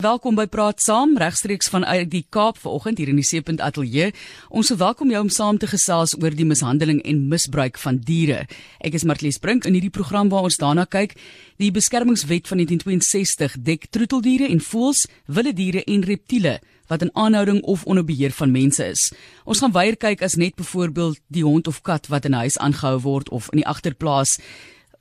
Welkom by Praat Saam regstreeks vanuit die Kaap vanoggend hier in die Seepunt Ateljee. Ons verwelkom jou om saam te gesels oor die mishandeling en misbruik van diere. Ek is Martlies Brink in hierdie program waar ons daarna kyk. Die Beskermingswet van 1962 dek troeteldiere en voëls, wilde diere en reptiele wat in aanhouding of onder beheer van mense is. Ons gaan weier kyk as net byvoorbeeld die hond of kat wat in 'n huis aangehou word of in die agterplaas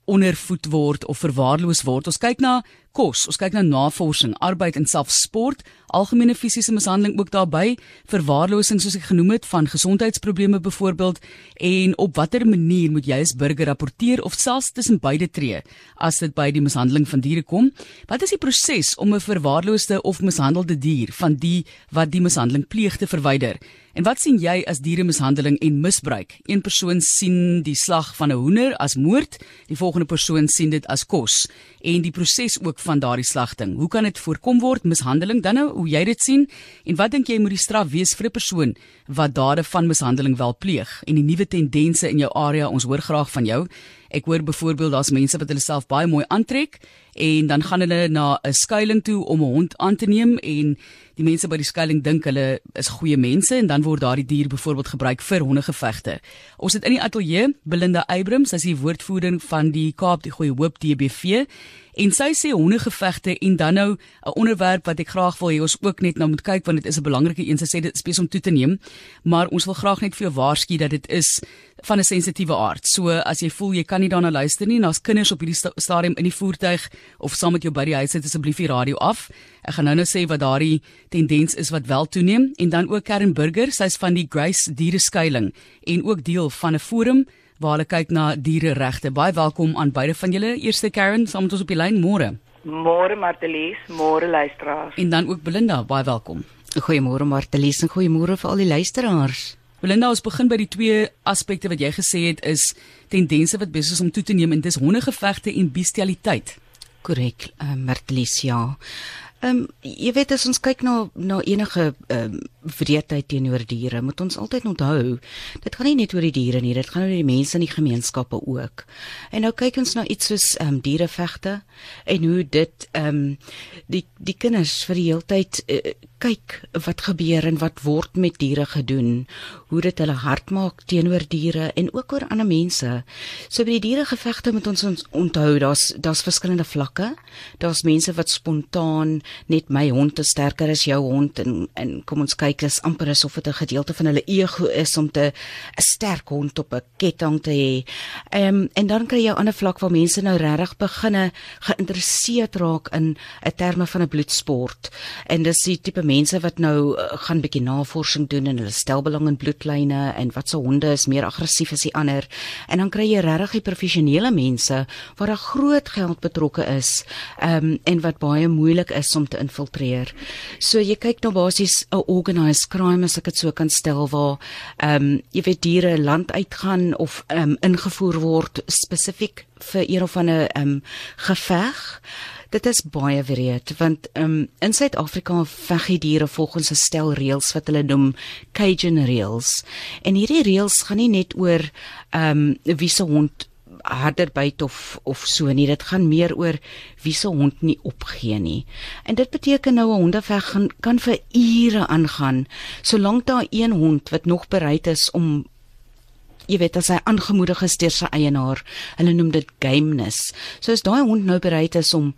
ondervoed word of verwaarloos word. Ons kyk na kos, ons kyk na navorsing, arbeid en selfs sport, algemene fisiese mishandeling ook daarbey, verwaarlosing soos ek genoem het van gesondheidsprobleme byvoorbeeld en op watter manier moet jy as burger rapporteer of selfs tussen beide tree as dit by die mishandeling van diere kom? Wat is die proses om 'n verwaarloosde of mishandelde dier van die wat die mishandeling pleeg te verwyder? En wat sien jy as dieremishandeling en misbruik? Een persoon sien die slag van 'n hoender as moord, die volgende persoon sien dit as kos en die proses ook van daardie slagting. Hoe kan dit voorkom word mishandeling dan nou hoe jy dit sien en wat dink jy moet die straf wees vir 'n persoon wat dade van mishandeling wel pleeg en die nuwe tendense in jou area ons hoor graag van jou. Ek hoor byvoorbeeld daar's mense wat hulle self baie mooi aantrek en dan gaan hulle na 'n skuilings toe om 'n hond aan te neem en die mense by die skuilings dink hulle is goeie mense en dan word daardie dier byvoorbeeld gebruik vir hondegevegte. Ons het in die ateljee Belinda Abrams, sy is die woordvoerder van die Kaap die Goeie Hoop DBV En sy sê hondegevegte en dan nou 'n onderwerp wat ek graag wil hê ons ook net nou moet kyk want dit is 'n belangrike een. Sy sê dit is besig om toe te neem, maar ons wil graag net vir jou waarsku dat dit is van 'n sensitiewe aard. So as jy voel jy kan nie daarna luister nie, daar's kinders op hierdie sta stadium in die voertuig of saam met jou by die huis sit asseblief die radio af. Ek gaan nou nou sê wat daardie tendens is wat wel toeneem en dan ook Karen Burger, sy's van die Grace Diereskuiling en ook deel van 'n forum waar hulle kyk na diereregte. Baie welkom aan beide van julle. Eerste Karen, saam met ons op die lyn môre. Môre Martelies, môre luisteraars. En dan ook Belinda, baie welkom. Goeiemôre Martelies en goeiemôre vir al die luisteraars. Belinda, ons begin by die twee aspekte wat jy gesê het is tendense wat besig is om toe te neem en dis hondegevegte en bestialiteit. Korrek, uh, Martelies, ja. Ehm um, jy weet as ons kyk na na enige ehm um, wreedheid teenoor diere, moet ons altyd onthou, dit gaan nie net oor die diere nie, dit gaan oor die mense in die gemeenskappe ook. En nou kyk ons na iets soos ehm um, dierevegte en hoe dit ehm um, die die kinders vir die heeltyd uh, kyk wat gebeur en wat word met diere gedoen, hoe dit hulle hart maak teenoor diere en ook oor ander mense. So by die dieregevegte moet ons onthou daar's daar's verskillende vlakke. Daar's mense wat spontaan net my hond is sterker as jou hond en en kom ons kyk dis amper asof dit 'n gedeelte van hulle ego is om te 'n sterk hond op 'n ketting te hê. Ehm um, en dan kry jy 'n ander vlak waar mense nou regtig beginne geïnteresseerd raak in 'n terme van 'n bloedsport. En dis die tipe mense wat nou uh, gaan bietjie navorsing doen en hulle stel belang in bloedlyne en wat se honde is meer aggressief as die ander. En dan kry jy regtig die professionele mense waar daar groot geld betrokke is. Ehm um, en wat baie moeilik is om te infiltreer. So jy kyk nou basies 'n organised crime as ek dit so kan stel waar ehm um, jy weet diere land uitgaan of ehm um, ingevoer word spesifiek vir een of ander ehm um, geveg. Dit is baie wreed want um, in Suid-Afrika veg die diere volgens 'n stel reëls wat hulle noem Cajun reëls. En hierdie reëls gaan nie net oor ehm um, wie se hond harder byt of of so nie. Dit gaan meer oor wie se hond nie opgee nie. En dit beteken nou 'n hondeveg gaan kan vir ure aangaan solank daar een hond wat nog bereid is om jy weet as hy aangemoedig is deur sy eienaar. Hulle noem dit gameness. So as daai hond nou bereid is om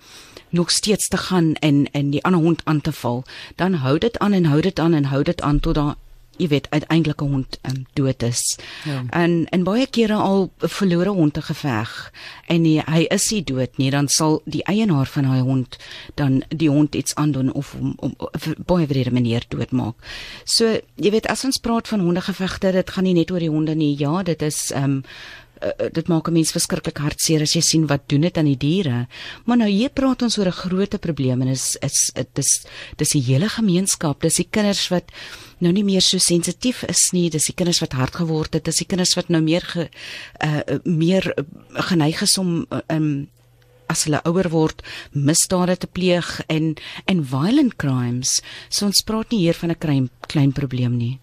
nog steeds te gaan en en die ander hond aan te val, dan hou dit aan en hou dit aan en hou dit aan tot daar jy weet uiteindelik 'n hond um, dood is. Ja. En en baie kere al verlore honde geveg en nie, hy is nie dood nie, dan sal die eienaar van daai hond dan die hond iets aandoen of om, om, om baie wrede manier doodmaak. So jy weet as ons praat van hondegevegte, dit gaan nie net oor die honde nie. Ja, dit is ehm um, uh, dit maak 'n mens verskriklik hartseer as jy sien wat doen dit aan die diere. Maar nou hier praat ons oor 'n groot probleem en is is dit is dis die hele gemeenskap, dis die kinders wat nou nie meer so sensitief is nie, dis die kinders wat hard geword het, dis die kinders wat nou meer ge, uh, meer geneig is om um, as hulle ouer word misdade te pleeg en en violent crimes. So ons praat nie hier van 'n klein klein probleem nie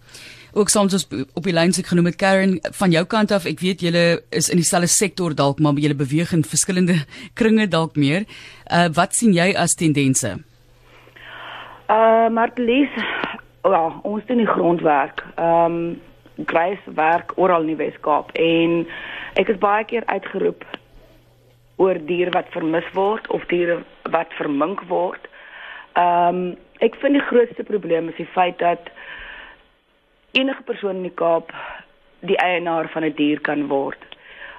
ook soms ons op die lyn se genoem het Karen van jou kant af ek weet julle is in dieselfde sektor dalk maar julle beweeg in verskillende kringe dalk meer uh, wat sien jy as tendense Uh Martelies, ja, ons doen die grondwerk. Ehm um, Grace werk oral in die Weskaap en ek is baie keer uitgeroep oor diere wat vermis word of diere wat vermink word. Ehm um, ek vind die grootste probleem is die feit dat enige persoon in die Kaap die eienaar van 'n die dier kan word.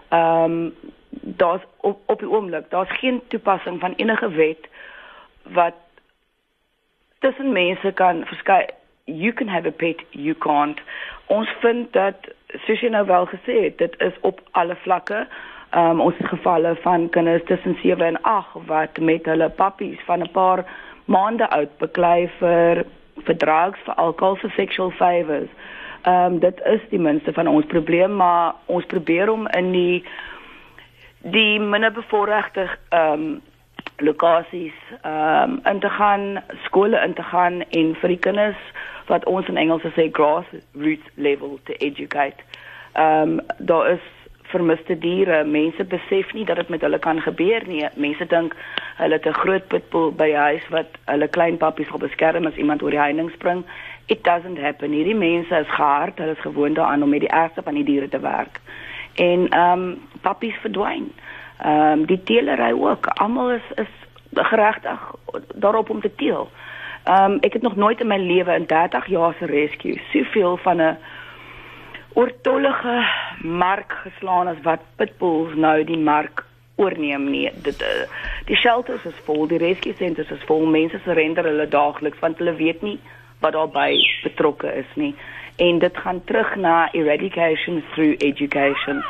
Ehm um, daar's op, op die oomblik, daar's geen toepassing van enige wet wat tussen mense kan verskei. You can have a pet you can't. Ons vind dat jy nou wel gesê het dit is op alle vlakke. Um, ons gevalle van kinders tussen 7 en 8 wat met hulle pappies van 'n paar maande oud beklei vir vir drugs vir alkohol vir sexual favors ehm um, dit is die minste van ons probleem maar ons probeer om in die die minder bevoorregte ehm um, lokasies ehm um, in te gaan, skole in te gaan en vir die kinders wat ons in Engels sê grassroots level to educate. Ehm um, daar is vermiste diere. Mense besef nie dat dit met hulle kan gebeur nie. Mense dink hulle het 'n groot pitbull by huis wat hulle klein pappies wil beskerm as iemand oor die heining spring. It doesn't happen. Hierdie mense is gehard, hulle is gewoond daaraan om met die ergste van die diere te werk. En ehm um, pappies verdwyn. Ehm um, die teelery ook. Almal is is geregtig daarop om te teel. Ehm um, ek het nog nooit in my lewe in 30 jaar se rescue soveel van 'n oortollige mark geslaan as wat pitbulls nou die mark oorneem nie. Dit uh, die shelters is vol, die rescue centers is vol. Mense surrender hulle daagliks want hulle weet nie wat daarbey betrokke is nie. En dit gaan terug na eradication through education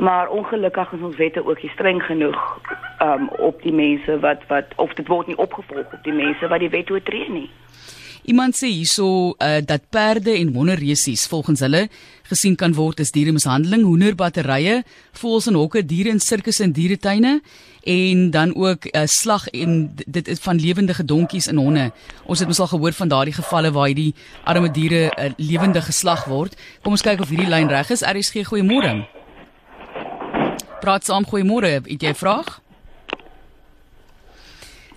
maar ongelukkig is ons wette ook nie streng genoeg um op die mense wat wat of dit word nie opgevolg op die mense wat die wet oortree nie. Iemand sê hierso uh, dat perde en wonderresies volgens hulle gesien kan word as dieremishandeling, hoenderbatterye, voëls en hokke, diere in sirkusse en dieretuine en dan ook uh, slag en dit is van lewendige donkies en honde. Ons het mos al gehoor van daardie gevalle waar hierdie arme diere uh, lewendig geslag word. Kom ons kyk of hierdie lyn reg is. RSG goeiemôre. Praat saam, goeiemôre. Het jy 'n vraag?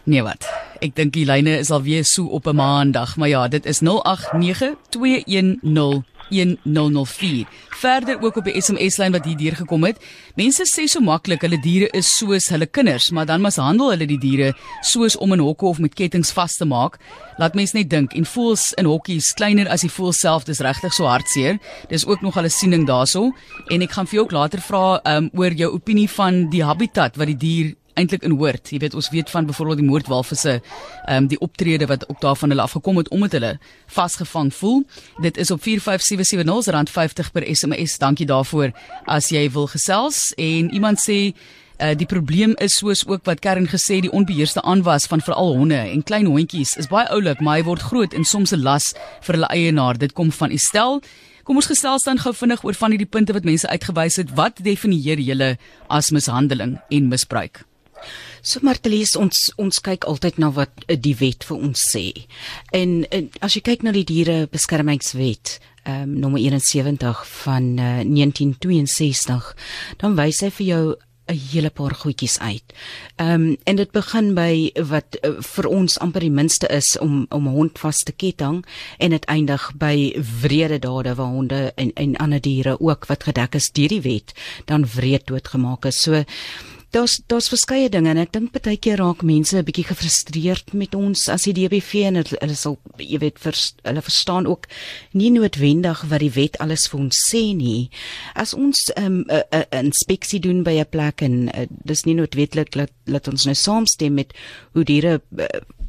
Nee wat. Ek dink die lyne is alweer so op 'n maandag, maar ja, dit is 089210 1004. Verder ook op die SMS-lyn wat hier deurgekom het. Mense sê so maklik hulle diere is soos hulle kinders, maar dan mishandel hulle die diere soos om in hokke of met kettinge vas te maak. Laat mense net dink en voels in hokkies kleiner as die voel self, dis regtig so hartseer. Dis ook nog 'n siening daarso en ek gaan vir jou ook later vra um, oor jou opinie van die habitat wat die dier eintlik in hoort. Jy weet ons weet van byvoorbeeld die moordwalvisse, ehm um, die optrede wat ook daarvan hulle afgekom het omdat hulle vasgevang voel. Dit is op 45770 rand 50 per SMS. Dankie daarvoor as jy wil gesels en iemand sê Uh, die probleem is soos ook wat Kern gesê die onbeheerste aanwas van veral honde en klein hondjies is baie oulik maar hy word groot en soms 'n las vir hulle eienaar dit kom van Estel kom ons gesels dan gou vinnig oor van hierdie punte wat mense uitgewys het wat definieer julle as mishandeling en misbruik So Martelies ons ons kyk altyd na wat eh, die wet vir ons sê. En, en as jy kyk na die diere beskermingswet, ehm um, nommer 71 van uh, eh, 1962, dan wys hy vir jou 'n hele paar goedjies uit. Ehm um, en dit begin by wat uh, vir ons amper die minste is om om 'n hond vas te ketting en dit eindig by wrede dade waar honde en en ander diere ook wat gedek is deur die wet dan wreed doodgemaak is. So daar's daar's verskeie dinge en ek dink baie keer raak mense 'n bietjie gefrustreerd met ons as die DBV en hulle sal jy weet vers, hulle verstaan ook nie noodwendig wat die wet alles vir ons sê nie. As ons 'n um, inspeksie doen by 'n plek en uh, dis nie noodwendig dat laat ons nou saamstem met hoe diere uh,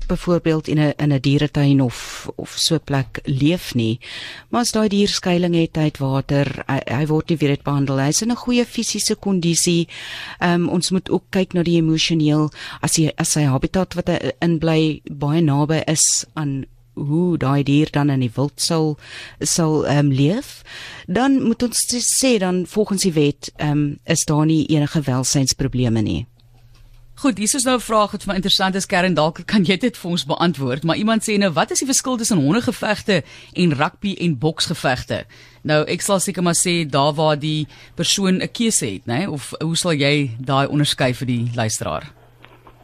byvoorbeeld in 'n in 'n dieretuin of of so 'n plek leef nie. Maar as daai dier skuilings het uit water, hy, hy word nie weer behandel. Hy's in 'n goeie fisiese kondisie. Ehm um, ons moet ook kyk na die emosioneel as hy as sy habitat wat hy in bly baie naby is aan hoe daai dier dan in die wild sal sal ehm um, leef. Dan moet ons sê dan volgens die wet ehm um, is daar nie enige welsynsprobleme nie. Goed, hier is nou 'n vraag wat vir interessant is Kern dalk kan jy dit vir ons beantwoord, maar iemand sê nou wat is die verskil tussen hondegevegte en rugby en boksgevegte? Nou ek sal seker maar sê daar waar die persoon 'n keuse het, nê, of hoe sal jy daai onderskei vir die luisteraar?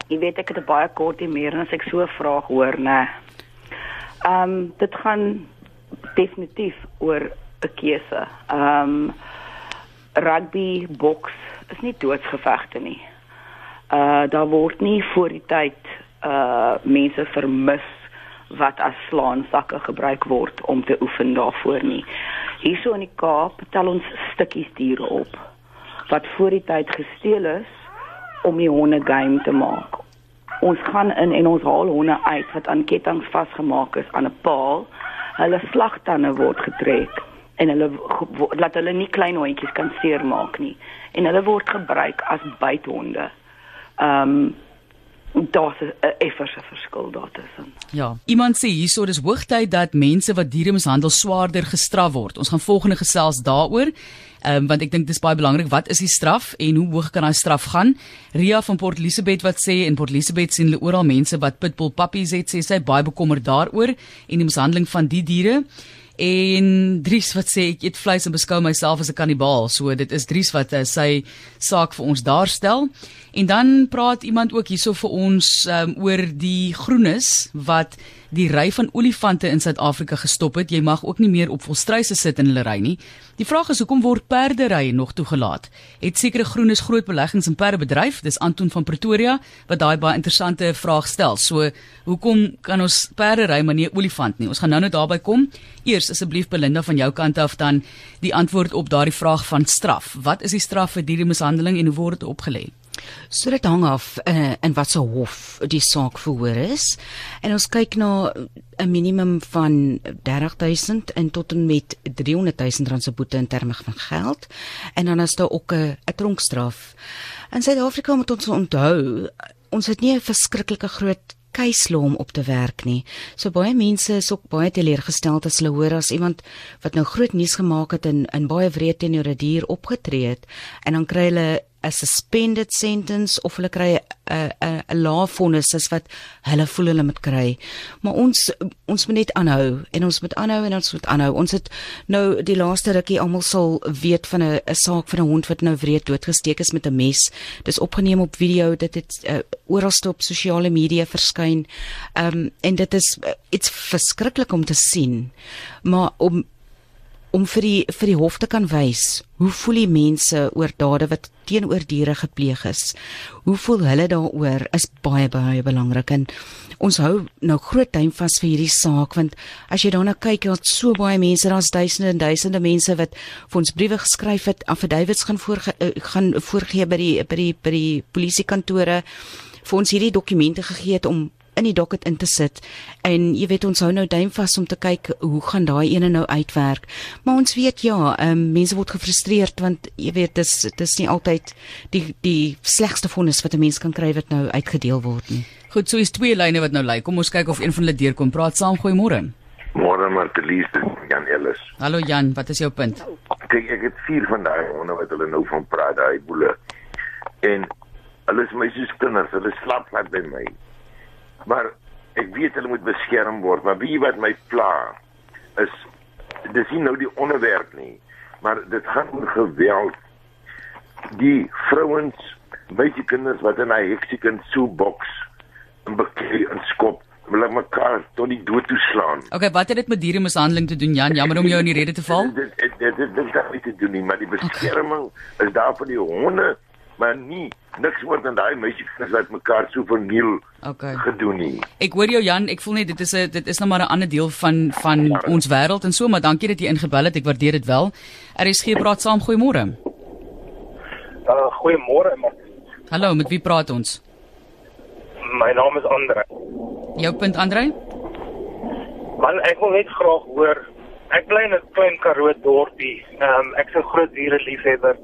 Jy weet ek het 'n baie kort e-mail en as ek so 'n vraag hoor, nê. Ehm um, dit gaan definitief oor 'n keuse. Ehm um, rugby, boks is nie doodsgevegte nie. Uh daar word nie voor die tyd uh mense vermis wat as slaansakke gebruik word om te oefen daarvoor nie. Hierso in die Kaap tel ons stukkies diere op wat voor die tyd gesteel is om die honde game te maak. Ons gaan in en ons haal honde uit wat aan kettinge vasgemaak is aan 'n paal. Hulle slagtande word getrek en hulle laat hulle nie klein hondjies kan seermaak nie en hulle word gebruik as bythonde. Ehm um, daar's 'n efferse verskil daartussen. Ja, iemand sê hierso dis hoogtyd dat mense wat diere mishandel swaarder gestraf word. Ons gaan volgende gesels daaroor. Ehm um, want ek dink dis baie belangrik wat is die straf en hoe hoog kan daai straf gaan? Ria van Port Elizabeth wat sê in Port Elizabeth sien hulle oral mense wat pitbull puppies het, sê sy baie bekommerd daaroor en die mishandeling van die diere. En Dries wat sê ek eet vleis en beskou myself as 'n kannibaal. So dit is Dries wat uh, sy saak vir ons daarstel. En dan praat iemand ook hierso vir ons um, oor die groenes wat die ry van olifante in Suid-Afrika gestop het. Jy mag ook nie meer op volstruise sit in hulle ry nie. Die vraag is hoekom word perderye nog toegelaat? Het sekere groenes groot beleggings in perde bedryf? Dis Anton van Pretoria wat daai baie interessante vraag stel. So, hoekom kan ons perdery maar nie olifant nie? Ons gaan nou net daarby kom. Eers asseblief Belinda van jou kant af dan die antwoord op daardie vraag van straf. Wat is die straf vir dieremishandeling en hoe word dit opgelê? So dit hang af uh, in watter hof die saak verhoor is. En ons kyk na 'n minimum van 30000 en tot en met 300000 rand se boete in terme van geld. En dan is daar ook 'n tronkstraf. In Suid-Afrika moet ons onthou, ons het nie 'n verskriklike groot keisloom op te werk nie. So baie mense is ook baie teleurgesteld as hulle hoor as iemand wat nou groot nuus gemaak het en in baie wreed teenoor 'n die dier opgetree het en dan kry hulle 'n suspended sentence of hulle kry 'n 'n 'n laafvonnis is wat hulle voel hulle moet kry. Maar ons ons moet net aanhou en ons moet aanhou en ons moet aanhou. Ons het nou die laaste rukkie almal sal weet van 'n 'n saak van 'n hond wat nou wreed doodgesteek is met 'n mes. Dis opgeneem op video. Dit het uh, oralste op sosiale media verskyn. Ehm um, en dit is uh, iets verskriklik om te sien. Maar om om vir die vir die hof te kan wys hoe voel die mense oor dade wat teenoor diere gepleeg is. Hoe voel hulle daaroor is baie baie belangrik en ons hou nou groot duim vas vir hierdie saak want as jy daarna kyk, daar't so baie mense, daar's duisende en duisende mense wat vir ons briewe geskryf het, affidavits gaan voor uh, gaan voorgee by die by die by die polisiekantore vir ons hierdie dokumente gegee het om in die docket in te sit. En jy weet ons hou nou duim vas om te kyk hoe gaan daai ene nou uitwerk. Maar ons weet ja um, mense word gefrustreerd want jy weet dis dis nie altyd die die slegste vonnis wat 'n mens kan kry wat nou uitgedeel word nie. Goed so is twee lyne wat nou lê kom ons kyk of een van hulle deurkom. Praat saam goeie môre môre Martelies Jan Ellis. Hallo Jan wat is jou punt? Kyk ek het vier van daai honde wat hulle nou van praat daai boele. En hulle is my soos kinders hulle slap net by my Maar ek weet hulle moet beskerm word, maar wie wat my pla is dis nie nou die onderwerp nie, maar dit gaan oor geweld. Die vrouens, baie kinders wat in 'n heksikend soeboks in beklei en skop hulle mekaar tot die dood toeslaan. Okay, wat het dit met diere mishandeling te doen Jan? Jammer om jou in die rede te val. Dit dit dit dit dit het niks te doen nie, maar die beskerming okay. is daar vir die honde maar nie niks word aan daai meisies wat mekaar so verniel okay. gedoen nie. Ek hoor jou Jan, ek voel net dit is 'n dit is nou maar 'n ander deel van van ja, ons wêreld en so, maar dankie dat jy ingebel het. Ek waardeer dit wel. RSG praat saam. Goeiemôre. Uh goeiemôre. Hallo, met wie praat ons? My naam is Andre. Jou punt Andre? Man, ek wil net graag hoor. Ek bly in 'n klein Karoo dorpie. Ehm um, ek's 'n groot diere liefhebber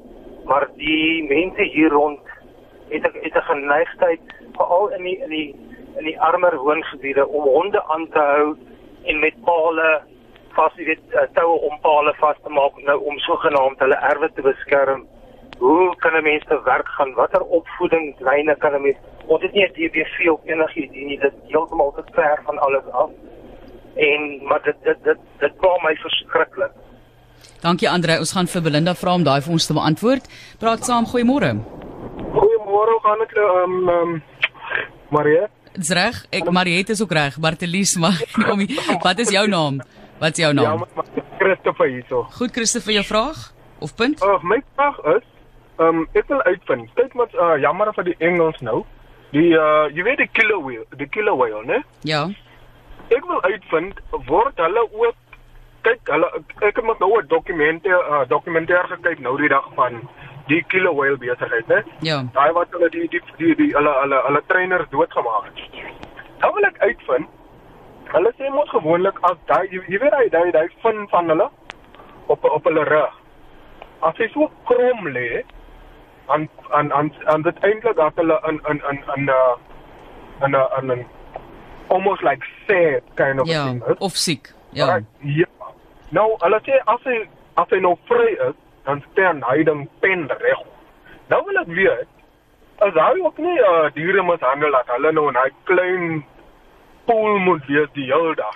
maar die mense hier rond het ek het 'n geneigtheid veral in die in die in die armer woongebiede om honde aan te hou en met pale vas weet eh, toue om pale vas te maak nou om sogenaamd hulle erwe te beskerm. Hoe kan 'n mens te werk gaan? Watter opvoedingslyne kan 'n mens? Ons het nie 'n DBV of enigiets nie. Dit is heeltemal te ver van alles af. En maar dit dit dit dit pla my verskriklik. Dankie Andre, ons gaan vir Belinda vra om daai vir ons te beantwoord. Praat saam, goeiemôre. Goeiemôre, gaan dit ehm um, Marie? Dis reg. Ek Mariette is ook reg. Bartelies maar om Wat is jou naam? Wat is jou naam? Ja, maar Christopher hierso. Goed Christopher, jou vraag of punt? Uh, my vraag is, ehm um, ek wil uitvind. Kyk wat uh, jammer vir die Engels nou. Die uh jy weet die killer whale, die killer whale, né? Ja. Ek wil uitvind word hulle ook kyk hulle ek het met nou 'n dokumente uh, dokumentêr gekyk nou die dag van die killer whale besigheid, né? Ja. Daai wat hulle die die die, die hulle hulle hulle trainers doodgemaak het. Nou wil ek uitvind Hulle sê mos gewoonlik as daai jy, jy weet hy daai daai fin van hulle op op hulle rug. As hy so krom lê aan aan aan aan dit eintlik dat hulle in in in in 'n in 'n in 'n almost like sad kind of Ja, thing. is. of siek. Ja. Right, ja. Nou, hulle sê as hy as hy nou vry is, dan staan hy dan pen reg. Nou wil ek weet, as hy ook nie uh, diere mishandel dat hulle nou in hy klein pool moet wees die hele dag.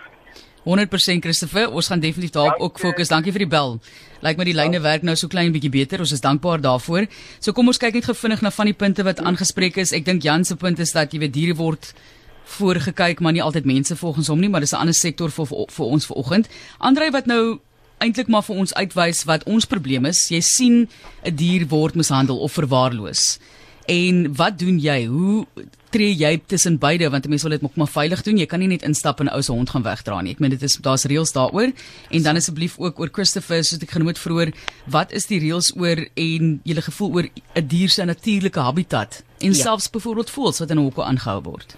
100% Christopher, ons gaan definitief daarop ook fokus. Dankie vir die bel. Lyk my die lyne werk nou so klein bietjie beter. Ons is dankbaar daarvoor. So kom ons kyk net gevinnig na van die punte wat aangespreek is. Ek dink Jan se punt is dat jy weet diere word voorgekyk, maar nie altyd mense volgens hom nie, maar dis 'n ander sektor vir vir, ons vanoggend. Andrei wat nou eintlik maar vir ons uitwys wat ons probleem is. Jy sien 'n dier word mishandel of verwaarloos. En wat doen jy? Hoe tree jy tussen beide want 'n mens wil dit ook maar veilig doen. Jy kan nie net instap en 'n ou se hond gaan wegdra nie. Ek meen dit is daar's reëls daaroor. En dan asseblief ook oor Christopher soos ek genoem het vroeër, wat is die reëls oor en julle gevoel oor 'n dier se natuurlike habitat en Ja. selfs byvoorbeeld voëls wat in 'n hokke aangehou word.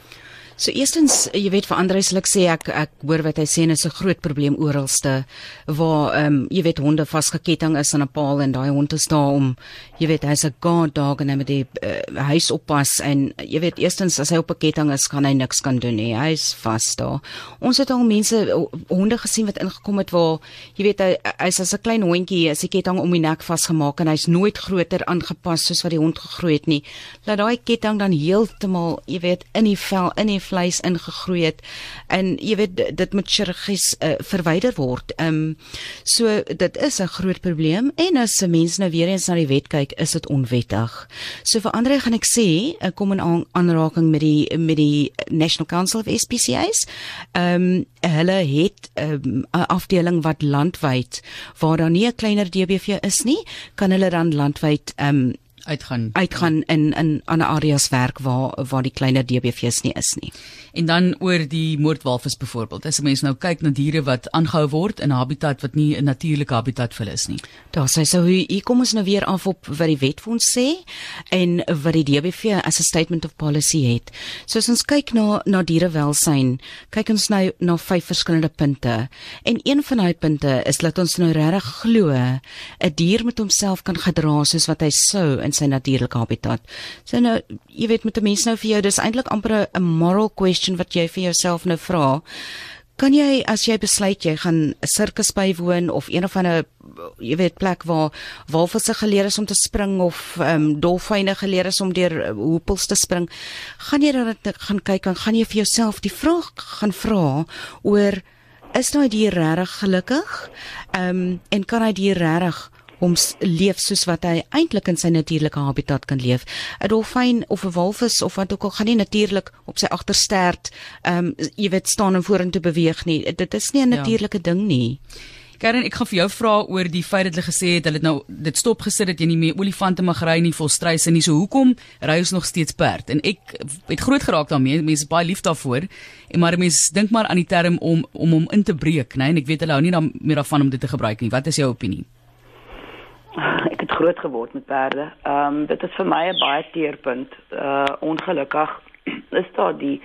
So eerstens, jy weet vir Andre sal ek sê ek ek hoor wat hy sê en dit is 'n groot probleem oralste waar ehm um, jy weet honde vasgeketting is aan 'n paal en daai hond is daar om jy weet hy's 'n guard dog en hy moet die uh, huis oppas en jy weet eerstens as hy op 'n ketting is, kan hy niks kan doen nie. Hy's vas daar. Ons het al mense honde gesien wat ingekom het waar jy weet hy hy's as 'n klein hondjie, is die ketting om die nek vasgemaak en hy's nooit groter aangepas soos wat die hond gegroei het nie. Laat daai ketting dan heeltemal, jy weet, in die vel, in die vleis ingegroei het en jy weet dit- moet chirurgies uh, verwyder word. Ehm um, so dit is 'n groot probleem en as 'n mens nou weer eens na die wet kyk, is dit onwettig. So vir ander gaan ek sê, ek kom in aan, aanraking met die met die National Council of SPCA's. Ehm um, hulle het 'n um, afdeling wat landwyd waar daar nie 'n kleiner DBV is nie, kan hulle dan landwyd ehm um, Uitgaan. uitgaan in in ander areas werk waar waar die kleiner DBV's nie is nie. En dan oor die moordwalvis byvoorbeeld. As 'n mens nou kyk na diere wat aangehou word in 'n habitat wat nie 'n natuurlike habitat vir hulle is nie. Daar sê so hier kom ons nou weer af op wat die wet vir ons sê en wat die DBV as 'n statement of policy het. So as ons kyk na na dierewelsyn, kyk ons nou na vyf verskillende punte. En een van daai punte is dat ons nou regtig glo 'n dier moet homself kan gedra soos wat hy sou in sy natuurlike habitat. So nou, jy weet met 'n mens nou vir jou, dis eintlik amper 'n- moral question wat jy vir jouself nou vra. Kan jy as jy besluit jy gaan 'n sirkus bywoon of een of ander jy weet plek waar walvisse geleer is om te spring of ehm um, dolfyne geleer is om deur uh, hoepels te spring, gaan jy dan gaan kyk en gaan jy vir jouself die vraag gaan vra oor is daai dier regtig gelukkig? Ehm um, en kan hy dier regtig om leef soos wat hy eintlik in sy natuurlike habitat kan leef. 'n Dolfyn of 'n walvis of wat ook al gaan nie natuurlik op sy agterstert ehm um, jy weet staan en vorentoe beweeg nie. Dit is nie 'n Ja. natuurlike ding nie. Karen, ek gaan vir jou vra oor die feit dat hulle gesê het hulle het nou dit stop gesit dat jy nie meer olifante mag ry nie, volstruise nie. So hoekom ry ons nog steeds perd? En ek het groot geraak daarmee. Mense is baie lief daarvoor. En maar mense dink maar aan die term om om hom in te breek, né? En ek weet hulle hou nie dan meer daarvan om dit te gebruik nie. Wat is jou opinie? Ek het groot geword met perde. Ehm um, dit is vir my 'n baie teerpunt. Uh ongelukkig is daar die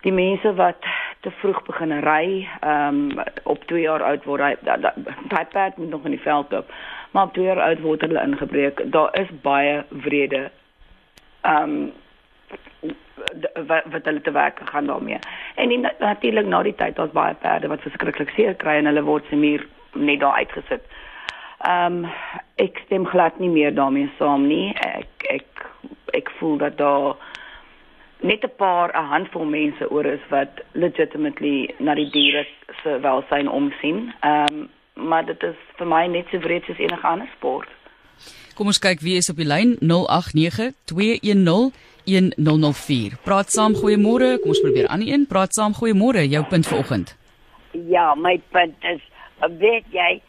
die mense wat te vroeg begin ry, ehm um, op 2 jaar oud word hy da- da- daai perd moet nog in die veld loop. Maar op 2 jaar oud word hulle ingebreek. Daar is baie wrede ehm um, wat wat hulle te werk gaan daarmee. En die, natuurlik na die tyd daar's baie perde wat verskriklik seer kry en hulle word se muur net daar uitgesit. Ehm um, ek stem glad nie meer daarmee saam nie. Ek ek ek voel dat daar net 'n paar 'n handvol mense oor is wat legitimately na die diere se welsyn omsien. Ehm um, maar dit is vir my net so wreed soos enige ander sport. Kom ons kyk wie is op die lyn 089 210 1004. Praat saam, goeiemôre. Kom ons probeer aan die een. Praat saam, goeiemôre. Jou punt vanoggend. Ja, my punt is, weet jy,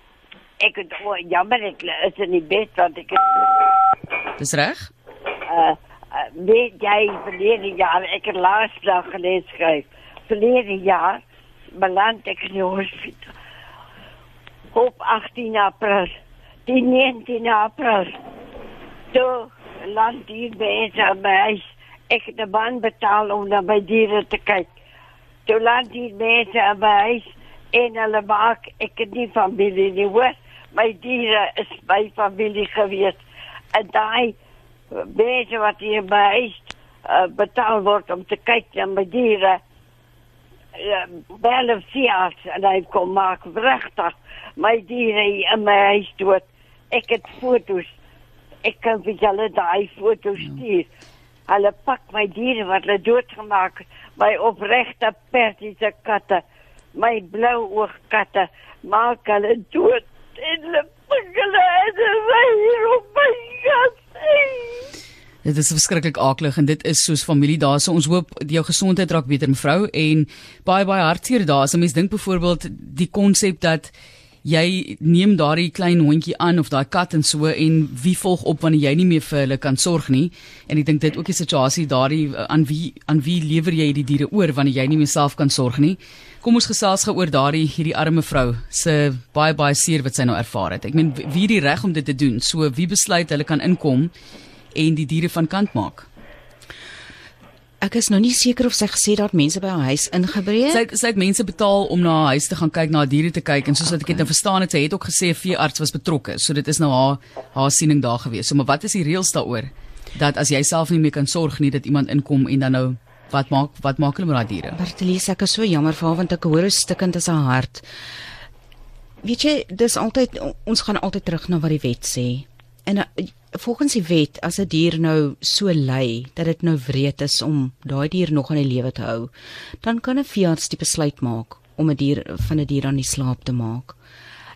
ek het oh, jammer ek is in die bed want ek het, Dis reg? uh, uh, weet jy verlede jaar ek het laas dag gelees skryf. Verlede jaar beland ek in die hospitaal. Op 18 April, die 19 April. Toe land hier bezig bij ik de man betaal om naar mijn dieren te kijken. Toen land hier bezig bij en hulle maak ek het nie familie nie hoor. My diere is my familie gewees. En daai mense wat hier by huis uh, betaal word om te kyk na my diere. Uh, bel of sias en hy kom maak regtig my diere hier in my huis dood. Ek het foto's. Ek kan vir julle daai foto's stuur. Hulle pak my diere wat hulle doodgemaak het. My opregte persiese katte my blou oog katte maak hulle dood en hulle pik hulle en hier op my gas. Dit is verskriklik aaklig en dit is soos familie daar. So ons hoop jou gesondheid raak beter mevrou en baie baie hartseer daar. So mense dink byvoorbeeld die konsep dat jy neem daardie klein hondjie aan of daai kat en so en wie volg op wanneer jy nie meer vir hulle kan sorg nie. En ek dink dit ook die situasie daardie aan wie aan wie lewer jy die diere oor wanneer jy nie meer self kan sorg nie. Kom ons gesels gou oor daardie hierdie arme vrou se baie baie seer wat sy nou ervaar het. Ek meen wie het die reg om dit te doen? So wie besluit hulle kan inkom en die diere van kant maak? Ek is nou nie seker of sy gesê dat mense by haar huis ingebreek. Sy sy het mense betaal om na haar huis te gaan kyk, na diere te kyk en soos wat ek dit nou verstaan het, sy het ook gesê 'n veearts was betrokke. So dit is nou haar haar siening daar gewees. So maar wat is die reëls daaroor? Dat as jy self nie meer kan sorg nie, dat iemand inkom en dan nou wat maak wat maak hulle met daai diere? Bertelies, ek is so jammer vir haar want ek hoor hoe stikkend is haar hart. Weet jy, dis altyd ons gaan altyd terug na wat die wet sê. En uh, volgens die wet as 'n dier nou so ly dat dit nou wreed is om daai dier nog aan die lewe te hou, dan kan 'n veearts die besluit maak om 'n dier van 'n die dier aan die slaap te maak.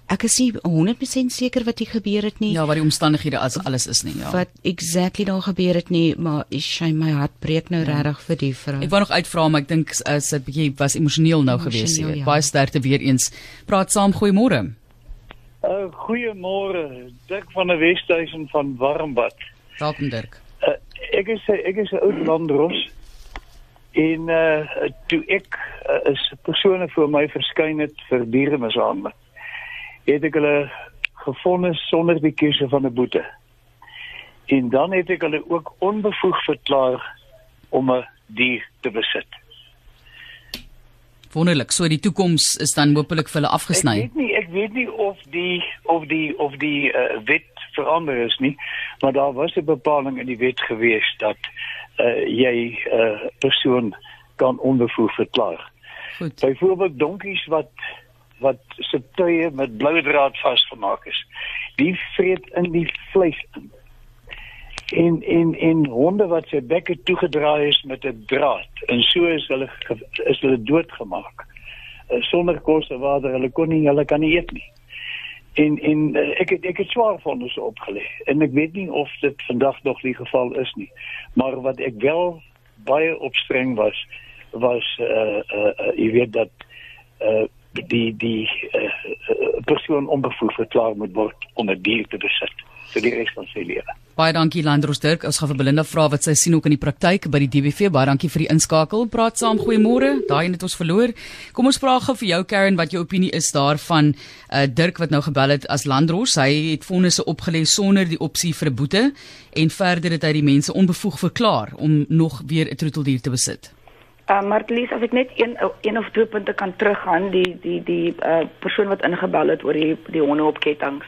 Ek is nie 100% seker wat hier gebeur het nie. Ja, wat die omstandighede as alles is nie, ja. Wat exactly daar gebeur het nie, maar sy my hart breek nou ja. regtig vir die vrou. Ek wou nog uitvra maar ek dink as dit bietjie was emosioneel nou gewees, jy weet. Ja. Baie sterkte weer eens. Praat saam, goeiemôre. Uh, Goeiemôre, Dirk van der Westhuizen van Warmbad. Welkom Dirk. Uh, ek is ek is 'n oud landros en uh toe ek uh, is persone voor my verskyn het vir dieremishandeling. Het ek hulle gefonde sonder die keuse van 'n boete. En dan het ek hulle ook onbevoeg verklaar om 'n dier te besit. Wonderlik. So die toekoms is dan hopelik vir hulle afgesny. Ek weet nie, ek weet nie of die of die of die uh, wet verander is nie, maar daar was 'n bepaling in die wet gewees dat uh, jy 'n uh, persoon kan onbevoeg verklaar. Goed. Byvoorbeeld donkies wat wat se tuie met blou draad vasgemaak is. Die vreet in die vleis in. En en en honde wat se bekke toegedraai is met 'n draad en so is hulle is hulle doodgemaak. Uh, sonder kos en water, hulle kon nie hulle kan nie eet nie. En en uh, ek het ek het swaar vondes opgelê en ek weet nie of dit vandag nog die geval is nie. Maar wat ek wel baie opstreng was was uh uh, uh jy weet dat uh die die uh, persoon onbevoeg verklaar moet word om 'n dier te besit vir die res van sy lewe. Baie dankie Landros Dirk. Ons gaan vir Belinda vra wat sy sien ook in die praktyk by die DBV. Baie dankie vir die inskakel. Praat saam. Goeiemôre. Daai het ons verloor. Kom ons vra gou vir jou Karen wat jou opinie is daarvan uh, Dirk wat nou gebel het as Landros. Hy het fondse opgelê sonder die opsie vir 'n boete en verder het hy die mense onbevoeg verklaar om nog weer 'n troeteldier te besit. Uh, maar Lies, as ek net een een of twee punte kan teruggaan, die die die uh, persoon wat ingebel het oor die die honde op kettinge.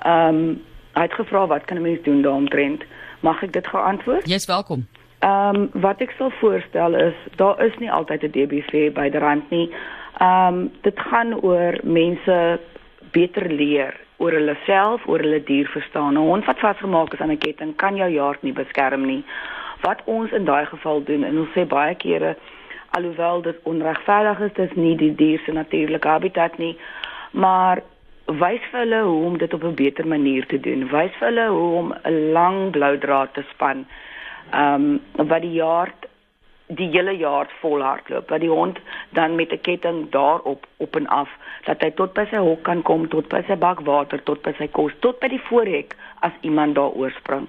Ehm um, hy het gevra wat kan 'n mens doen daaromtrent? Mag ek dit geantwoord? Jy's welkom. Ehm um, wat ek sal voorstel is daar is nie altyd 'n DBV by die rand nie. Ehm um, dit gaan oor mense beter leer oor hulle self, oor hulle dier verstaan. 'n Hond wat vasgemaak is aan 'n ketting kan jou jaard nie beskerm nie. Wat ons in daai geval doen en ons sê baie kere alhoewel dit onregverdig is, dis nie die dier se natuurlike habitat nie, maar wys vir hulle hoe om dit op 'n beter manier te doen. Wys vir hulle hoe om 'n lang blou draad te span. ehm um, wat die jaar die hele jaar volhardloop wat die hond dan met 'n ketting daarop op en af dat hy tot by sy hok kan kom tot by sy bak water tot by sy kos tot by die voorhek as iemand daar oorspring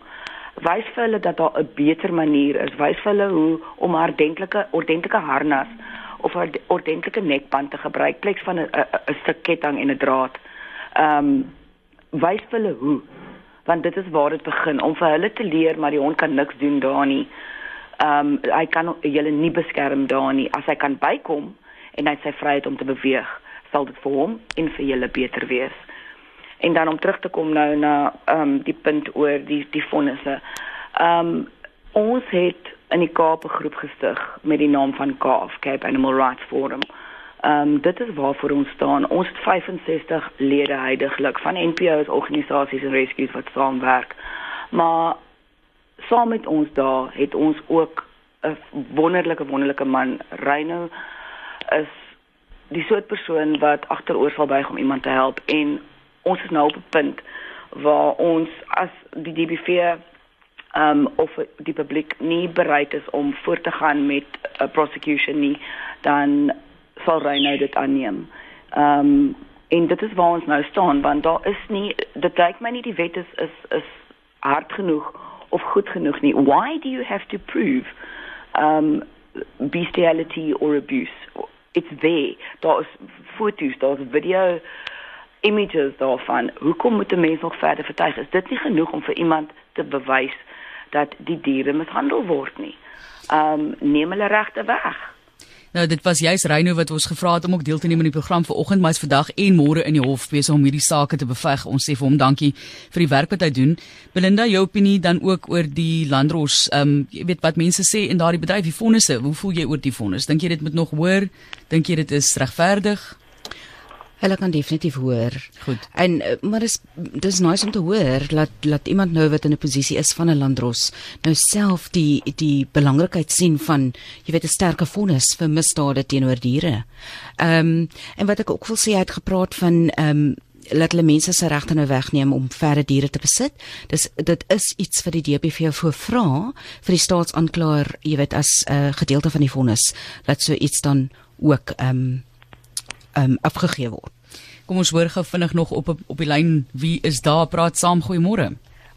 wys vir hulle dat daar 'n beter manier is wys vir hulle hoe om 'n ordentlike ordentlike harnas of 'n ordentlike nekband te gebruik pleks van 'n 'n stuk ketting en 'n draad um, wys vir hulle hoe want dit is waar dit begin om vir hulle te leer maar die hond kan niks doen daar nie ehm um, hy kan julle nie beskerm daar nie. As hy kan bykom en hy sy vryheid om te beweeg, sal dit vir hom en vir julle beter wees. En dan om terug te kom nou na ehm um, die punt oor die die vonnisse. Ehm um, ons het in die Kaap 'n groep gestig met die naam van Kaap Cape Animal Rights Forum. Ehm um, dit is waarvoor ons staan. Ons het 65 lede heidaglik van NPO's organisasies en rescues wat saamwerk. Maar saam met ons daar het ons ook 'n wonderlike wonderlike man Reino is die soort persoon wat agteroor sal buig om iemand te help en ons is nou op 'n punt waar ons as die DBV ehm um, of die publiek nie bereid is om voort te gaan met 'n prosecution nie dan sal Reino dit aanneem. Ehm um, en dit is waar ons nou staan want daar is nie dit lyk my nie die wet is is is hard genoeg of goed genoeg nie. Why do you have to prove um bestiality or abuse? It's there. Daar's foto's, daar's video images daarvan. Hoekom moet 'n mens nog verder vertuig? Is dit nie genoeg om vir iemand te bewys dat die diere mishandel word nie? Um neem hulle regte weg. Nou dit was juis Reyno wat ons gevra het om ook deel te neem aan die program vanoggend, maar hy's vandag en môre in die hof besig om hierdie sake te beveg. Ons sê vir hom dankie vir die werk wat hy doen. Belinda, jou opinie dan ook oor die landros, ehm um, jy weet wat mense sê in daardie bedryf, die fondse. Hoe voel jy oor die fondse? Dink jy dit moet nog hoor? Dink jy dit is regverdig? Hulle kan definitief hoor. Goed. En eh, maar dis dis nice om te hoor dat dat iemand nou wat in 'n posisie is van 'n landros nou self die die belangrikheid sien van jy weet 'n sterke vonnis vir misdade teenoor diere. Ehm um, en wat ek ook wil sê hy het gepraat van ehm um, laat hulle mense se regte nou wegneem om verre diere te besit. Dis dit is iets vir die DBV voor vra vir die staatsanklaer, jy weet as 'n uh, gedeelte van die vonnis dat so iets dan ook ehm um, um, afgegee word. Kom ons hoor gou vinnig nog op op die lyn wie is daar praat saam goeiemôre.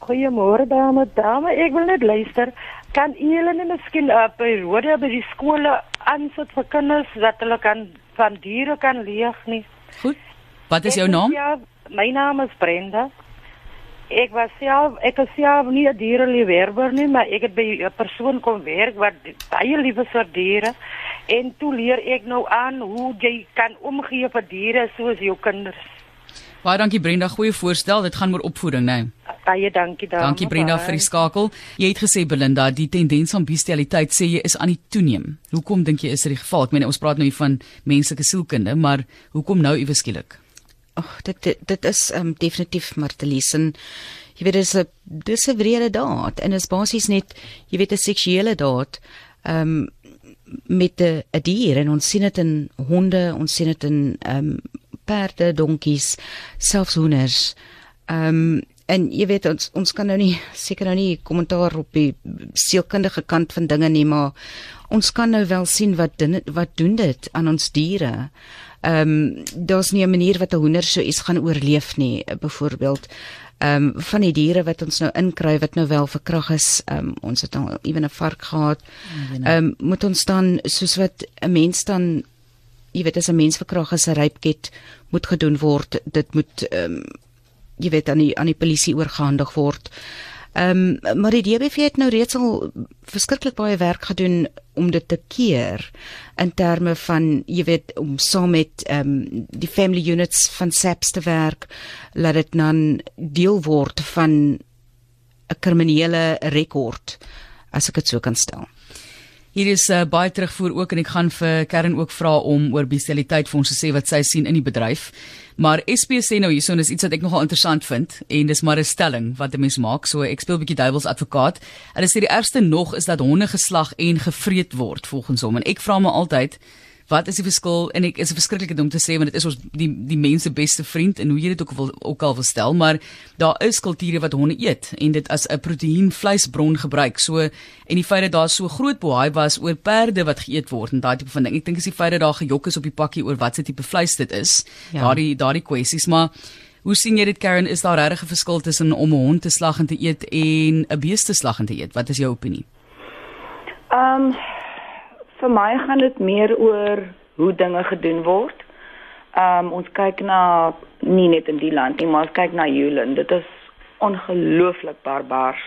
Goeiemôre dame, dame, ek wil net luister. Kan u hulle net miskien op by rode by die skole aansit vir kinders dat hulle kan van diere kan leer nie? Goed. Wat is jou naam? Ja, my naam is Brenda. Ek was self ek is self nie 'n diereliefhebber nie, maar ek het by 'n persoon kom werk wat baie lief is vir diere en toe leer ek nou aan hoe jy kan omgee vir diere soos jou kinders. Baie dankie Brenda, goeie voorstel. Dit gaan oor opvoeding, né? Nee. Baie dankie daar. Dankie Brenda vir die skakel. Jy het gesê Belinda, die tendens van bestialiteit sê jy is aan die toeneem. Hoekom dink jy is dit die geval? Ek meen ons praat nou hier van menslike sielkunde, maar hoekom nou iewes skielik? Ag, dit, dit dit is um, definitief Martelisen. Jy weet dis 'n dis 'n wrede daad en is basies net jy weet 'n seksuele daad. Ehm um, met 'n dier en ons sien dit in honde, ons sien dit in ehm um, perde, donkies, selfs hoenders. Ehm um, en jy weet ons ons kan nou nie seker nou nie kommentaar op die sielkundige kant van dinge nie, maar ons kan nou wel sien wat din, wat doen dit aan ons diere ehm um, daar's nie 'n manier wat 'n hoender so iets gaan oorleef nie. Byvoorbeeld ehm um, van die diere wat ons nou inkry wat nou wel verkrag is ehm um, ons het al ewen 'n vark gehad. Ehm um, moet ons dan soos wat 'n mens dan jy weet as 'n mens verkrag is 'n rypket moet gedoen word. Dit moet ehm um, jy weet aan die aan die polisie oorgehandig word Ehm um, maar die DBV het nou reeds al verskriklik baie werk gedoen om dit te keer in terme van jy weet om saam met ehm um, die family units van SAPS te werk laat dit dan deel word van 'n kriminele rekord as ek dit so kan stel. Hier is uh, baie terugvoer ook en ek gaan vir Kern ook vra om oor bestialiteit vir ons te sê wat sy sien in die bedryf. Maar SP sê nou hierson is iets wat ek nogal interessant vind en dis maar 'n stelling wat 'n mens maak. So ek speel 'n bietjie duiwels advokaat. Hulle sê die ergste nog is dat honde geslag en gevreet word volgens hom en ek vra my altyd Wat is die verskil en ek is 'n verskriklike ding om te sê want dit is ons die die mense beste vriend en hoe jy dit ook wil ook al wil stel, maar daar is kulture wat honde eet en dit as 'n proteïen vleisbron gebruik. So en die feit dat daar so groot boei was oor perde wat geëet word en daai tipe van ding. Ek dink is die feit dat daar gejok is op die pakkie oor wat se tipe vleis dit is. Ja. Daardie daardie kwessies, maar Hoe sien jy dit Karen? Is daar regtig 'n verskil tussen om 'n hond te slag en te eet en 'n bees te slag en te eet? Wat is jou opinie? Ehm um, vir my gaan dit meer oor hoe dinge gedoen word. Ehm um, ons kyk na nie net in die land nie, maar ons kyk na Julen. Dit is ongelooflik barbaars.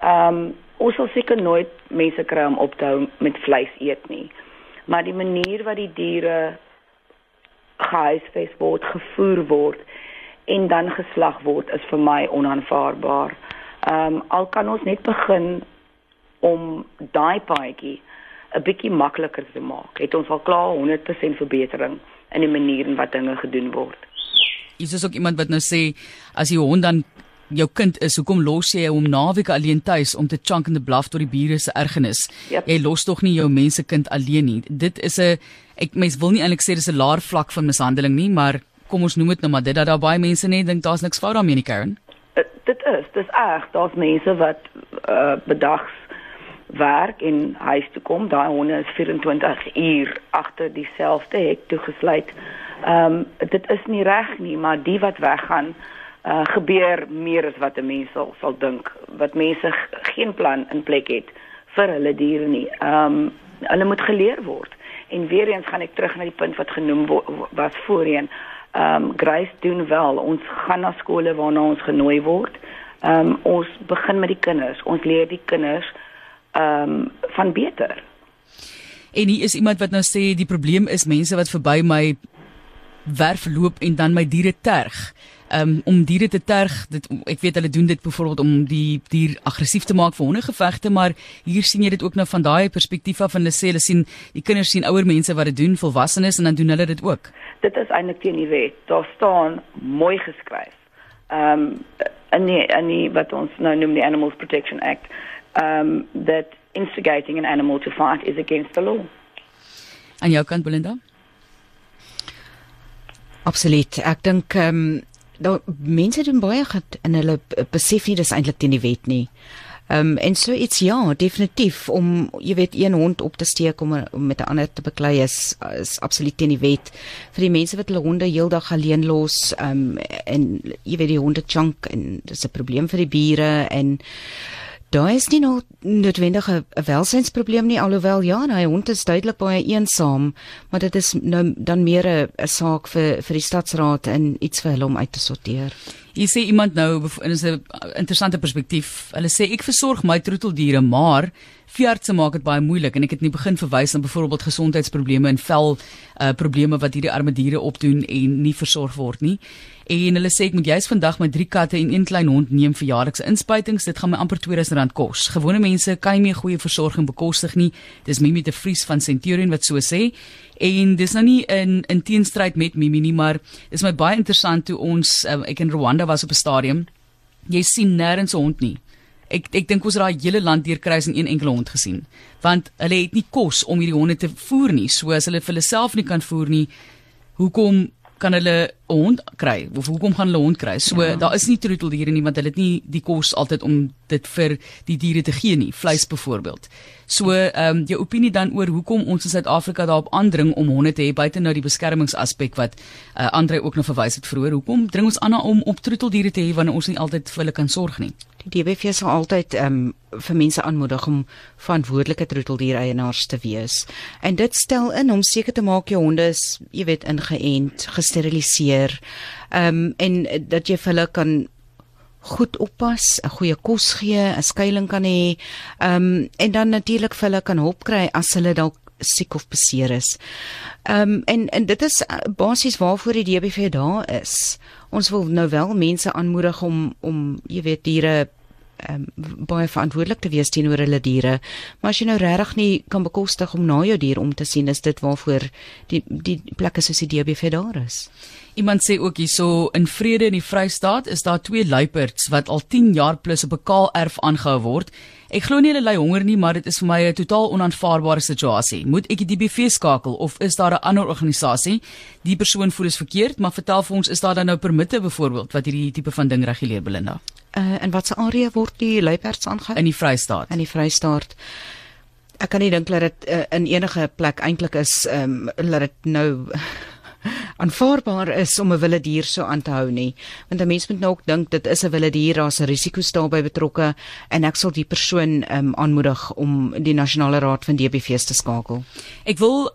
Ehm um, ons sal seker nooit mense kry om op te hou met vleis eet nie. Maar die manier wat die diere gehuisves word, gevoer word en dan geslag word is vir my onaanvaarbaar. Ehm um, al kan ons net begin om daai paadjie 'n bietjie makliker te maak. Het ons al klaar 100% verbetering in die manier en wat dinge gedoen word. Is dit ook iemand wat nou sê as die hond dan jou kind is, hoekom los jy hom naweek alleen tuis om te chunk in the bluff tot die bure se ergernis? Yep. Jy los tog nie jou mensekind alleen nie. Dit is 'n ek mens wil nie eintlik sê dis 'n laer vlak van mishandeling nie, maar kom ons noem dit nou maar dit dat daar baie mense net dink daar's niks fout daarmee nie Karen. Uh, dit is, dis reg, daar's mense wat uh, bedags werk en huis toe kom, daai honde is 24 uur agter dieselfde hek toegesluit. Ehm um, dit is nie reg nie, maar die wat weggaan uh gebeur meer as wat 'n mens sal sal dink wat mense geen plan in plek het vir hulle diere nie. Ehm um, hulle moet geleer word. En weer eens gaan ek terug na die punt wat genoem was voorheen ehm um, Grace doen wel. Ons gaan na skole waarna ons genooi word. Ehm um, ons begin met die kinders. Ons leer die kinders ehm um, van beter. En hier is iemand wat nou sê die probleem is mense wat verby my werf loop en dan my diere terg um, om diere te terg. Dit ek weet hulle doen dit byvoorbeeld om die dier aggressief te maak vir hondegevegte, maar hier sien jy dit ook nou van daai perspektief af en hulle sê hulle sien die kinders sien ouer mense wat dit doen, volwassenes en dan doen hulle dit ook. Dit is eintlik teen die wet. Daar staan mooi geskryf. Ehm um, in die in die wat ons nou noem die Animals Protection Act, um, that instigating an animal to fight is against the law. En jou kant Belinda? Absoluut. Ek dink ehm um, daar mense doen baie goed en hulle besef nie dis eintlik teen die wet nie. Ehm um, en so iets ja, definitief om jy weet een hond op te steek om, om met 'n ander te beklei is is absoluut teen die wet. Vir die mense wat hulle honde heeldag alleen los, ehm um, en jy weet die honde chunk en dis 'n probleem vir die bure en Daar is nie nog noodwendig 'n welsynsprobleem nie alhoewel ja, nou, hy hond is duidelik baie eensaam, maar dit is nou dan meer 'n saak vir vir die stadsraad en iets vir hulle om uit te sorteer. Jy sê iemand nou in 'n interessante perspektief. Hulle sê ek versorg my troeteldiere, maar veeartse maak dit baie moeilik en ek het nie begin verwys na byvoorbeeld gesondheidsprobleme en vel uh, probleme wat hierdie arme diere opdoen en nie versorg word nie. En hulle sê ek moet juist vandag my drie katte en een klein hond neem vir jaarlikse inspuitings. Dit gaan my amper R2000 kos. Gewone mense kan nie meer goeie versorging bekostig nie. Dis Mimi te Vries van Centurion wat so sê. En dis nou nie in in teenstryd met Mimi nie, maar dis my baie interessant toe ons uh, ek in Rwanda was op 'n stadium. Jy sien nêrens 'n hond nie. Ek ek dink ons het daai hele land deurkruis en een enkele hond gesien. Want hulle het nie kos om hierdie honde te voer nie. So as hulle vir hulle self nie kan voer nie, hoekom kan hulle 'n hond kry of hoekom gaan hulle hond kry? So ja. daar is nie troeteldiere nie want hulle het nie die kos altyd om dit vir die diere te gee nie, vleis byvoorbeeld. So ehm um, jou opinie dan oor hoekom ons in Suid-Afrika daarop aandring om honde te hê buite nou die beskermingsaspek wat uh, Andre ook nog verwys het vroeër. Hoekom dring ons aan om op troeteldiere te hê wanneer ons nie altyd vir hulle kan sorg nie? Die DBV sal altyd ehm um, vir mense aanmoedig om verantwoordelike troeteldiereienaars te wees. En dit stel in om seker te maak jou honde is, jy weet, ingeënt, gesteriliseer. Ehm um, en dat jy vir hulle kan goed oppas, 'n goeie kos gee, 'n skuilings kan hê. Ehm um, en dan natuurlik vir hulle kan hulp kry as hulle dalk siek of beseer is. Ehm um, en en dit is uh, basies waarvoor die DBV daar is. Ons wil nou wel mense aanmoedig om om jy weet diere um, baie verantwoordelik te wees teenoor hulle diere. Maar as jy nou regtig nie kan bekostig om na jou dier om te sien, is dit waarvoor die die plekke soos die DBV daar is. Iemand sê ook hierso in Vrede in die Vrystaat is daar twee luiperds wat al 10 jaar plus op 'n kaal erf aangehou word. Ek glo nie hulle ly honger nie, maar dit is vir my 'n totaal onaanvaarbare situasie. Moet ek die DBV skakel of is daar 'n ander organisasie? Die persoon voel is verkeerd, maar vertel vir ons, is daar dan nou permitte byvoorbeeld wat hierdie tipe van ding reguleer Belinda? Uh in watter area word die luiperds aangehou? In die Vrystaat. In die Vrystaat. Ek kan nie dink dat dit uh, in enige plek eintlik is ehm um, dat dit nou aanvaarbaar is om 'n wilde dier so aan te hou nie. Want 'n mens moet nou ook dink dit is 'n wilde dier, daar's 'n risiko daarbey betrokke en ek sal die persoon um, aanmoedig om die nasionale raad van DBV's te skakel. Ek wil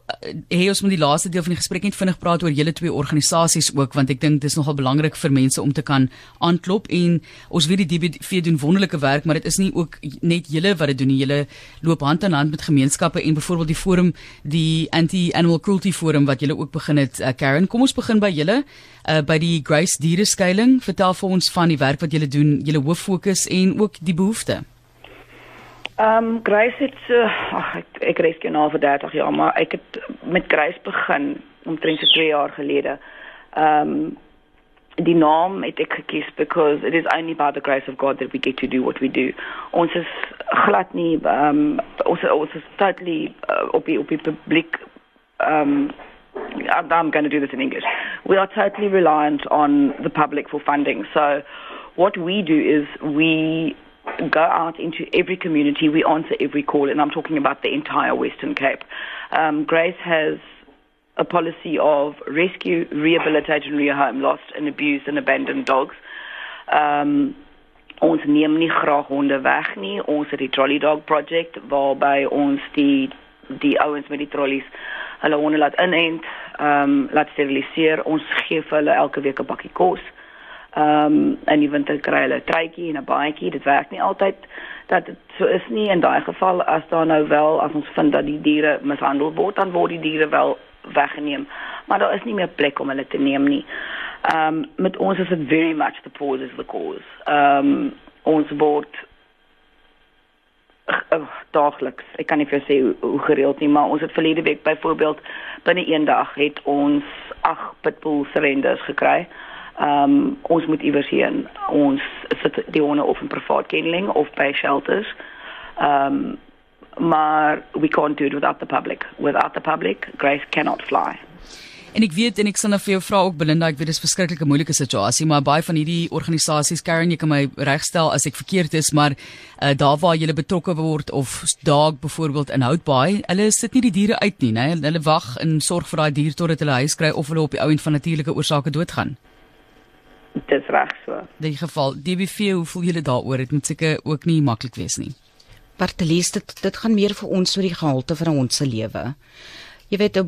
hê ons moet die laaste deel van die gesprek net vinnig praat oor julle twee organisasies ook want ek dink dit is nogal belangrik vir mense om te kan aanklop en ons weet die DBV doen wonderlike werk, maar dit is nie ook net julle wat dit doen nie. Julle loop hand aan hand met gemeenskappe en byvoorbeeld die forum die anti-animal cruelty forum wat julle ook begin het uh, Karen, kom ons begin by julle uh, by die Grace Diereskuiling. Vertel vir ons van die werk wat julle doen, julle hoof fokus en ook die behoeftes. Ehm um, Grace het uh, ag ek ek reis genoeg vir 30 jaar, maar ek het met Grace begin omtrent so 2 jaar gelede. Ehm um, die naam het ek gekies because it is only by the grace of God that we get to do what we do. Ons is glad nie ehm um, ons ons is totally uh, op die op die publiek ehm um, I'm going to do this in English. We are totally reliant on the public for funding. So, what we do is we go out into every community, we answer every call, and I'm talking about the entire Western Cape. Um, Grace has a policy of rescue, rehabilitate, and rehome lost and abused and abandoned dogs. Um, ons neem nie graag honde weg nie. Ons het die Trolley Dog Project waarby ons die die ouens met die trollies hulle honde laat inent, ehm um, laat steriliseer. Ons gee vir hulle elke week 'n bakkie kos. Ehm um, in die winter kry hulle 'n truitjie en 'n baadjie. Dit werk nie altyd dat dit so is nie in daai geval as daar nou wel as ons vind dat die diere mishandel word, dan word die diere wel weggeneem. Maar daar is nie meer plek om hulle te neem nie. Ehm um, met ons is it very much the pause is the cause. Ehm um, ons word uh, daagliks. Ek kan nie vir jou sê hoe, hoe gereeld nie, maar ons het verlede week byvoorbeeld binne een dag het ons 8 pitbull surrenders gekry. Ehm um, ons moet iewers heen. Ons sit die honde of in privaat kenneling of by shelters. Ehm um, maar we can't do it without the public. Without the public, Grace cannot fly. En ek weet en ek sal nou vir jou vra ook Belinda, ek weet dis 'n verskriklike moeilike situasie, maar baie van hierdie organisasies, Karen, jy kan my regstel as ek verkeerd is, maar uh, daar waar jy betrokke word of daag byvoorbeeld in Houtbaai, hulle sit nie die diere uit nie, né? Hulle wag en sorg vir daai dier totdat hulle huis kry of hulle op die ou end van natuurlike oorsake doodgaan. Dis reg so. In die geval DBV, hoe voel julle daaroor? Dit moet seker ook nie maklik wees nie. Bartelies, dit dit gaan meer vir ons oor die gehalte van ons se lewe. Jy weet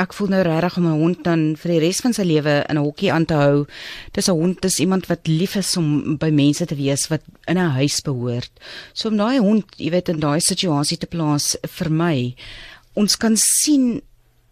ek voel nou regtig om 'n hond dan vir die res van sy lewe in 'n hokkie aan te hou. Dis 'n hond, dis iemand wat lief is om by mense te wees wat in 'n huis behoort. So om daai hond, jy weet, in daai situasie te plaas vir my, ons kan sien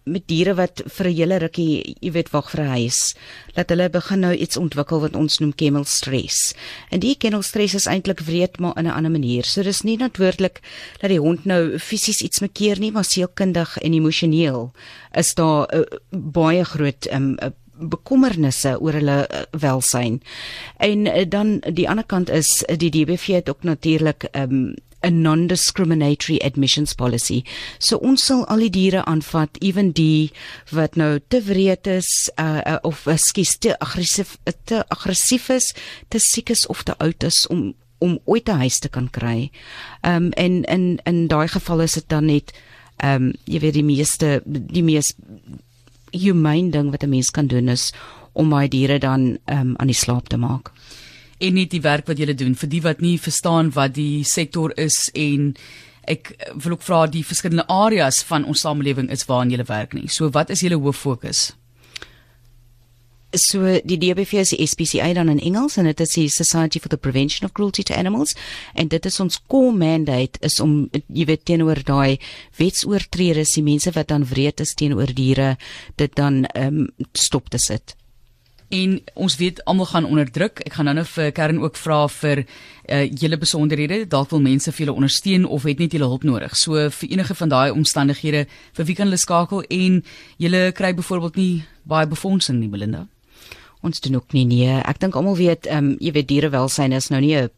met diere wat vir 'n hele rukkie, jy weet, wag vir 'n huis, dat hulle begin nou iets ontwikkel wat ons noem kennel stress. En die kennel stress is eintlik wreed maar in 'n ander manier. So dis nie noodwendig dat die hond nou fisies iets mekeer nie, maar sielkundig en emosioneel is daar uh, baie groot um, uh, bekommernisse oor hulle uh, welsyn. En uh, dan die ander kant is uh, die DBV het ook natuurlik um, 'n non-discriminatory admissions policy. So ons sal al die diere aanvat, ewen die wat nou te wreed is uh, uh, of skies te aggressief te aggressief is, te siek is of te oud is om om ooit 'n huis te kan kry. Ehm um, en in in daai geval is dit dan net ehm um, jy weet die meeste die mees humane ding wat 'n mens kan doen is om my diere dan ehm um, aan die slaap te maak en nie die werk wat julle doen vir die wat nie verstaan wat die sektor is en ek wil ook vra die verskillende areas van ons samelewing is waarin julle werk nie. So wat is julle hoof fokus? So die DBV is die SPCA dan in Engels en dit is die Society for the Prevention of Cruelty to Animals en dit is ons core mandate is om jy weet teenoor daai wetsoortreders, die mense wat dan wreed is teenoor diere, dit dan ehm um, stop te sit. En ons weet almal gaan onder druk. Ek gaan nou-nou vir Karen ook vra vir uh julle besonderhede. Dalk wil mense vir julle ondersteun of het net julle hulp nodig. So vir enige van daai omstandighede, vir wie kan hulle skakel en julle kry byvoorbeeld nie baie befondsing nie, Belinda? Ons doen ook nie nee. Ek dink almal weet ehm um, jy weet dierewelsyn is nou nie 'n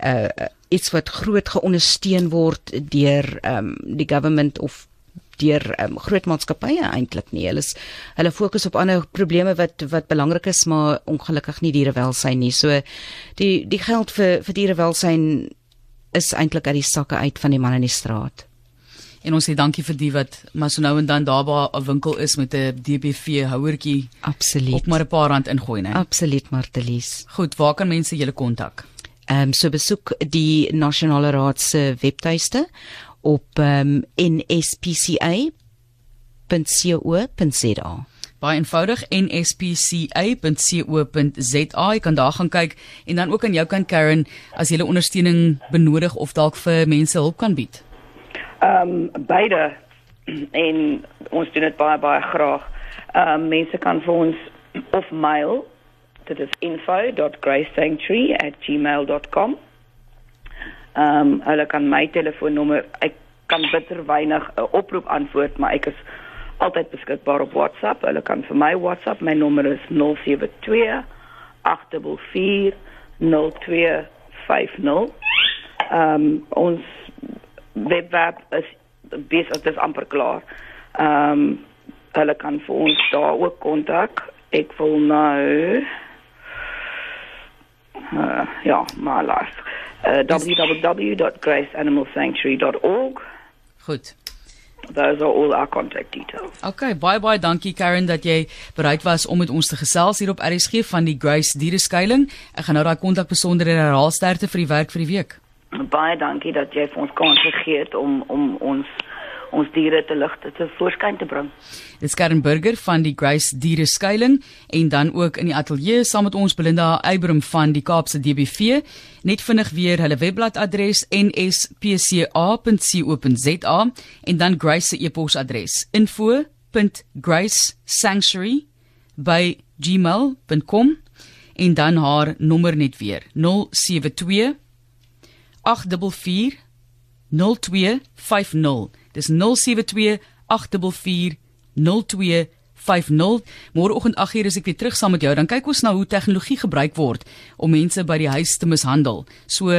uh iets wat groot geondersteun word deur ehm um, die government of deur um, groot maatskappye eintlik nie. Hulle is hulle fokus op ander probleme wat wat belangrik is, maar ongelukkig nie dierewelsyn nie. So die die geld vir vir dierewelsyn is eintlik uit die sakke uit van die man in die straat. En ons sê dankie vir die wat maar so nou en dan daar by 'n winkel is met 'n DBV houertjie. Absoluut. Op maar 'n paar rand ingooi, né? Absoluut, Martelies. Goed, waar kan mense julle kontak? Ehm um, so besoek die nasionale raad se webtuiste op um, nspca.co.za. Baie eenvoudig nspca.co.za. Jy kan daar gaan kyk en dan ook aan jou kant Karen as jy ondersteuning benodig of dalk vir mense hulp kan bied. Ehm um, beide en ons doen dit baie baie graag. Ehm um, mense kan vir ons of mail dit is info.gracesanctuary@gmail.com Ehm um, hulle kan my telefoonnommer ek kan bitter weinig 'n uh, oproep antwoord, maar ek is altyd beskikbaar op WhatsApp. Hulle kan vir my WhatsApp, my nommer is 072 844 0250. Ehm um, ons webwerf is besig dit is amper klaar. Ehm um, hulle kan vir ons daar ook kontak. Ek wil nou uh, ja, maar laat uh, www.graceanimalsanctuary.org. Goed. Those are all our contact details. Okay, baie baie dankie Karen dat jy bereid was om met ons te gesels hier op RSG van die Grace Diereskuiling. Ek gaan nou daai kontak besonderhede herhaal sterkte vir die werk vir die week. Baie dankie dat jy vir ons kans gegee het om om ons ons diere te lig te voorskyn te bring. Dis Karen Burger van die Grace Diere Skuiling en dan ook in die ateljee saam met ons Belinda Eybrum van die Kaapse DBV. Net vinnig weer hulle webbladadres nspca.co.za en dan Grace se e-posadres info.gracesanctuary@gmail.com en dan haar nommer net weer 072 844 0250 Dis 072 844 0250. Môreoggend 8:00 is ek weer terug saam met jou. Dan kyk ons na hoe tegnologie gebruik word om mense by die huis te mishandel. So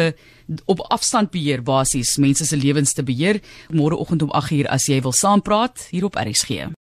op afstand beheer basies mense se lewens te beheer. Môreoggend om 8:00 as jy wil saampraat hier op RSG.